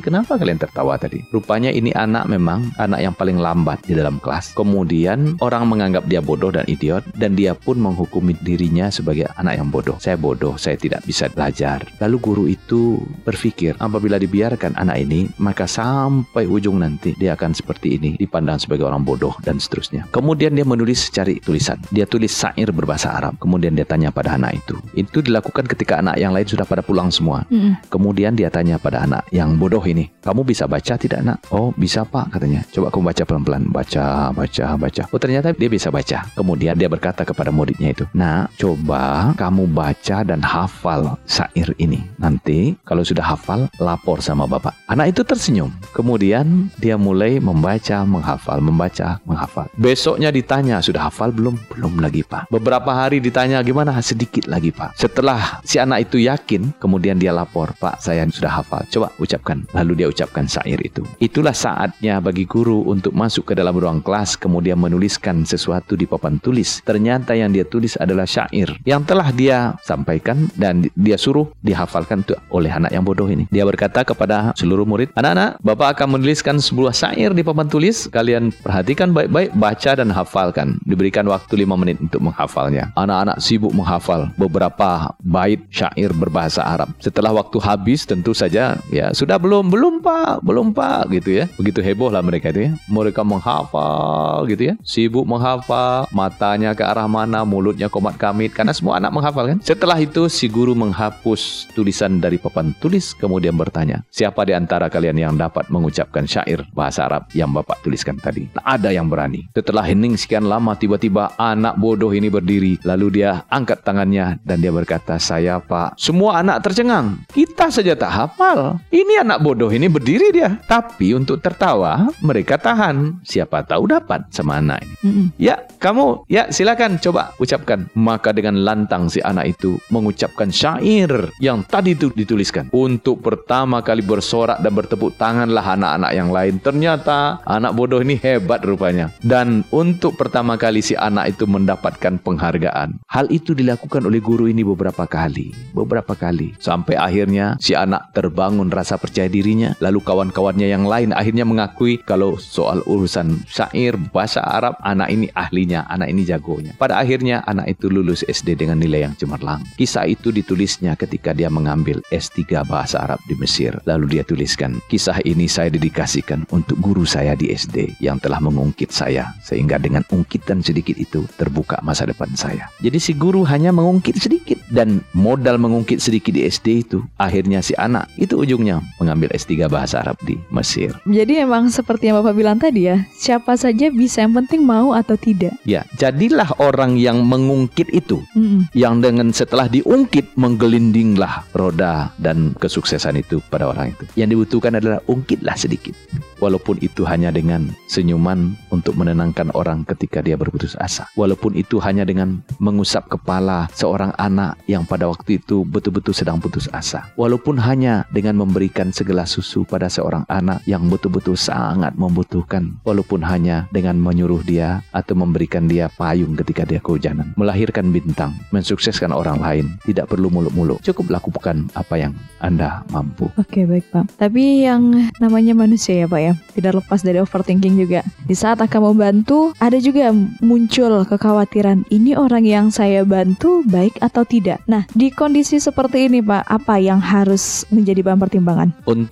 Kenapa kalian tertawa tadi? Rupanya ini anak memang anak yang paling lambat di dalam kelas. Kemudian orang menganggap dia bodoh dan idiot dan dia pun menghukumi dirinya sebagai anak yang bodoh. Saya bodoh, saya tidak bisa belajar. Lalu guru itu berpikir, apabila dibiarkan anak ini, maka sampai ujung nanti dia akan seperti ini, dipandang sebagai orang bodoh dan seterusnya. Kemudian dia menulis cari tulisan. Dia tulis syair berbahasa Arab. Kemudian dia tanya pada anak itu. Itu dilakukan ketika anak yang lain sudah pada pulang semua. Mm. Kemudian dia tanya pada anak yang bodoh ini, kamu bisa baca tidak nak? Oh bisa pak katanya. Coba kamu baca pelan-pelan. Baca, baca, baca. Oh ternyata dia bisa baca. Kemudian dia berkata kepada muridnya itu, Nah coba kamu baca dan hafal syair ini. Nanti kalau sudah hafal, lapor sama bapak. Anak itu tersenyum. Kemudian dia mulai membaca, menghafal, membaca, menghafal. Besoknya ditanya, sudah hafal belum? Belum lagi pak. Beberapa hari ditanya gimana? Sedikit lagi pak. Setelah si anak itu yakin, kemudian dia lapor, Pak saya sudah hafal. Coba ucapkan. Lalu dia ucapkan syair itu. Itulah saatnya bagi guru untuk masuk ke dalam ruang kelas kemudian menuliskan sesuatu di papan tulis. Ternyata yang dia tulis adalah syair yang telah dia sampaikan dan dia suruh dihafalkan oleh anak yang bodoh ini. Dia berkata kepada seluruh murid, "Anak-anak, Bapak akan menuliskan sebuah syair di papan tulis. Kalian perhatikan baik-baik, baca dan hafalkan. Diberikan waktu lima menit untuk menghafalnya." Anak-anak sibuk menghafal beberapa bait syair berbahasa Arab. Setelah waktu habis tentu saja ya sudah belum belum Pak, belum Pak gitu ya. Begitu heboh lah mereka itu ya. Mereka menghafal gitu ya. Sibuk menghafal, matanya ke arah mana, mulutnya komat kamit karena semua anak menghafal kan. Setelah itu si guru menghapus tulisan dari papan tulis kemudian bertanya, "Siapa di antara kalian yang dapat mengucapkan syair bahasa Arab yang Bapak tuliskan tadi?" Nah, ada yang berani. Setelah hening sekian lama tiba-tiba anak bodoh ini berdiri lalu dia angkat tangannya dan dia berkata, "Saya Pak." Semua anak tercengang. Kita saja tak hafal. Ini anak bodoh ini berdiri dia. Tapi untuk tertawa, mereka tahan. Siapa tahu dapat semana ini. Mm -mm. Ya, kamu, ya silakan coba ucapkan. Maka dengan lantang si anak itu mengucapkan syair yang tadi itu dituliskan. Untuk pertama kali bersorak dan bertepuk tanganlah anak-anak yang lain. Ternyata anak bodoh ini hebat rupanya. Dan untuk pertama kali si anak itu mendapatkan penghargaan. Hal itu dilakukan oleh guru ini beberapa kali. Beberapa kali. Sampai akhirnya si anak terbangun rasa percaya dirinya. Lalu kawan-kawannya yang lain akhirnya mengakui kalau soal urusan syair, bahasa Arab, anak ini ahlinya, anak ini jagonya. Pada akhirnya anak itu lulus SD dengan nilai yang cemerlang. Kisah itu ditulisnya ketika dia mengambil S3 bahasa Arab di Mesir. Lalu dia tuliskan, kisah ini saya dedikasikan untuk guru saya di SD yang telah mengungkit saya. Sehingga dengan ungkitan sedikit itu terbuka masa depan saya. Jadi si guru hanya mengungkit sedikit dan modal mengungkit sedikit di SD itu akhirnya si anak itu ujungnya mengambil S3 bahasa Arab di Mesir. Jadi emang seperti yang Bapak bilang tadi ya, siapa saja bisa yang penting mau atau tidak. Ya, jadilah orang yang mengungkit itu. Mm-mm. Yang dengan setelah diungkit menggelindinglah roda dan kesuksesan itu pada orang itu. Yang dibutuhkan adalah ungkitlah sedikit. Walaupun itu hanya dengan senyuman untuk menenangkan orang ketika dia berputus asa. Walaupun itu hanya dengan mengusap kepala seorang anak yang pada waktu itu betul-betul sedang putus asa. Walaupun hanya dengan memberikan segala segelas susu pada seorang anak yang betul-betul sangat membutuhkan walaupun hanya dengan menyuruh dia atau memberikan dia payung ketika dia kehujanan. Melahirkan bintang, mensukseskan orang lain, tidak perlu muluk-muluk. Cukup lakukan apa yang Anda mampu. Oke baik Pak. Tapi yang namanya manusia ya Pak ya, tidak lepas dari overthinking juga. Di saat akan membantu, ada juga muncul kekhawatiran ini orang yang saya bantu baik atau tidak. Nah di kondisi seperti ini Pak, apa yang harus menjadi bahan pertimbangan? Untuk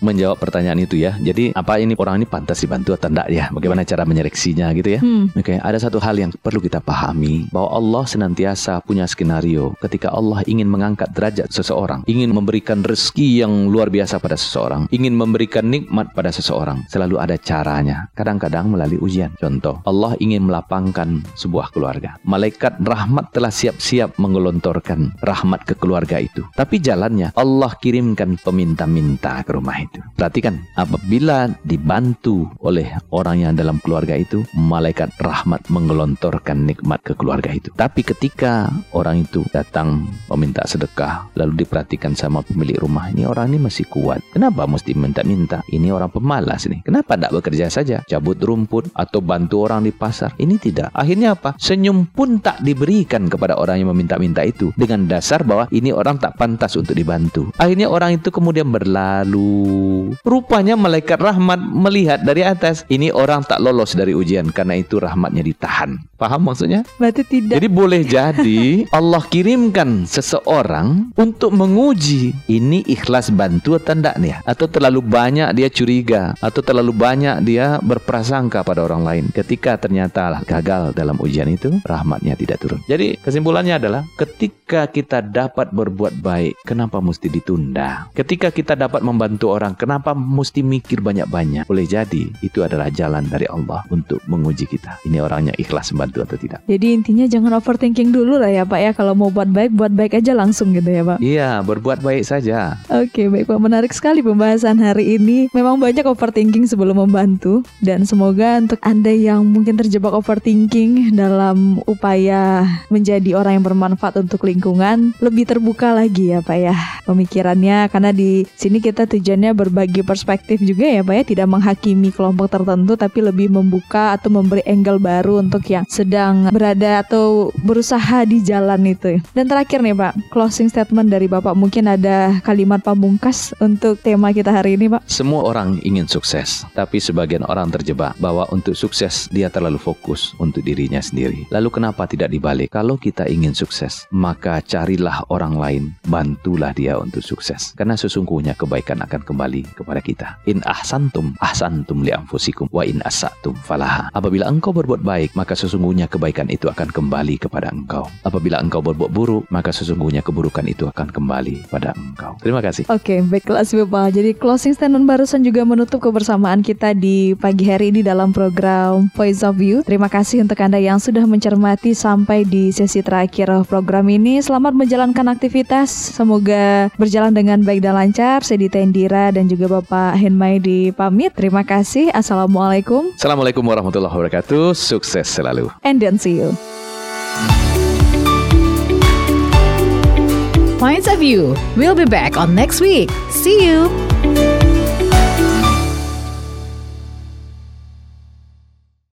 menjawab pertanyaan itu ya, jadi apa ini orang ini pantas dibantu atau tidak ya? Bagaimana cara menyeleksinya gitu ya? Hmm. Oke, ada satu hal yang perlu kita pahami bahwa Allah senantiasa punya skenario ketika Allah ingin mengangkat derajat seseorang, ingin memberikan rezeki yang luar biasa pada seseorang, ingin memberikan nikmat pada seseorang, selalu ada caranya. Kadang-kadang melalui ujian. Contoh, Allah ingin melapangkan sebuah keluarga. Malaikat rahmat telah siap-siap menggelontorkan rahmat ke keluarga itu. Tapi jalannya Allah kirimkan peminta-minta ke rumah itu. Perhatikan, apabila dibantu oleh orang yang dalam keluarga itu, malaikat rahmat menggelontorkan nikmat ke keluarga itu. Tapi ketika orang itu datang meminta sedekah, lalu diperhatikan sama pemilik rumah, ini orang ini masih kuat. Kenapa mesti minta-minta? Ini orang pemalas nih. Kenapa tidak bekerja saja? Cabut rumput atau bantu orang di pasar? Ini tidak. Akhirnya apa? Senyum pun tak diberikan kepada orang yang meminta-minta itu dengan dasar bahwa ini orang tak pantas untuk dibantu. Akhirnya orang itu kemudian berlalu. Rupanya malaikat rahmat melihat dari atas, ini orang tak lolos dari ujian karena itu rahmatnya ditahan. Paham maksudnya? Berarti tidak. Jadi boleh jadi Allah kirimkan seseorang untuk menguji ini ikhlas bantu atau tidak nih atau terlalu banyak dia curiga atau terlalu banyak dia berprasangka pada orang lain ketika ternyata gagal dalam ujian itu rahmatnya tidak turun. Jadi kesimpulannya adalah ketika kita dapat berbuat baik kenapa mesti ditunda? Ketika kita dapat membantu orang kenapa mesti mikir banyak-banyak? Boleh jadi itu adalah jalan dari Allah untuk menguji kita. Ini orangnya ikhlas membantu atau tidak. Jadi intinya jangan overthinking dulu lah ya Pak ya. Kalau mau buat baik, buat baik aja langsung gitu ya Pak. Iya, berbuat baik saja. Oke baik Pak, menarik sekali pembahasan hari ini. Memang banyak overthinking sebelum membantu. Dan semoga untuk Anda yang mungkin terjebak overthinking dalam upaya menjadi orang yang bermanfaat untuk lingkungan, lebih terbuka lagi ya Pak ya pemikirannya. Karena di sini kita tujuannya berbagi perspektif juga ya Pak ya. Tidak menghakimi kelompok tertentu tapi lebih membuka atau memberi angle baru untuk yang sedang berada atau berusaha di jalan itu. Dan terakhir nih Pak, closing statement dari Bapak mungkin ada kalimat pamungkas untuk tema kita hari ini Pak. Semua orang ingin sukses, tapi sebagian orang terjebak bahwa untuk sukses dia terlalu fokus untuk dirinya sendiri. Lalu kenapa tidak dibalik? Kalau kita ingin sukses, maka carilah orang lain, bantulah dia untuk sukses. Karena sesungguhnya kebaikan akan kembali kepada kita. In ahsantum, ahsantum li anfusikum wa in asatum falaha. Apabila engkau berbuat baik, maka sesungguhnya kebaikan itu akan kembali kepada engkau. Apabila engkau berbuat buruk, maka sesungguhnya keburukan itu akan kembali pada engkau. Terima kasih. Oke, baiklah si Bapak. Jadi closing statement barusan juga menutup kebersamaan kita di pagi hari ini dalam program Voice of You. Terima kasih untuk Anda yang sudah mencermati sampai di sesi terakhir program ini. Selamat menjalankan aktivitas. Semoga berjalan dengan baik dan lancar. Saya Dita Indira dan juga Bapak Henmai di pamit. Terima kasih. Assalamualaikum Assalamualaikum warahmatullahi wabarakatuh. Sukses selalu. and then see you. Points of View. We'll be back on next week. See you.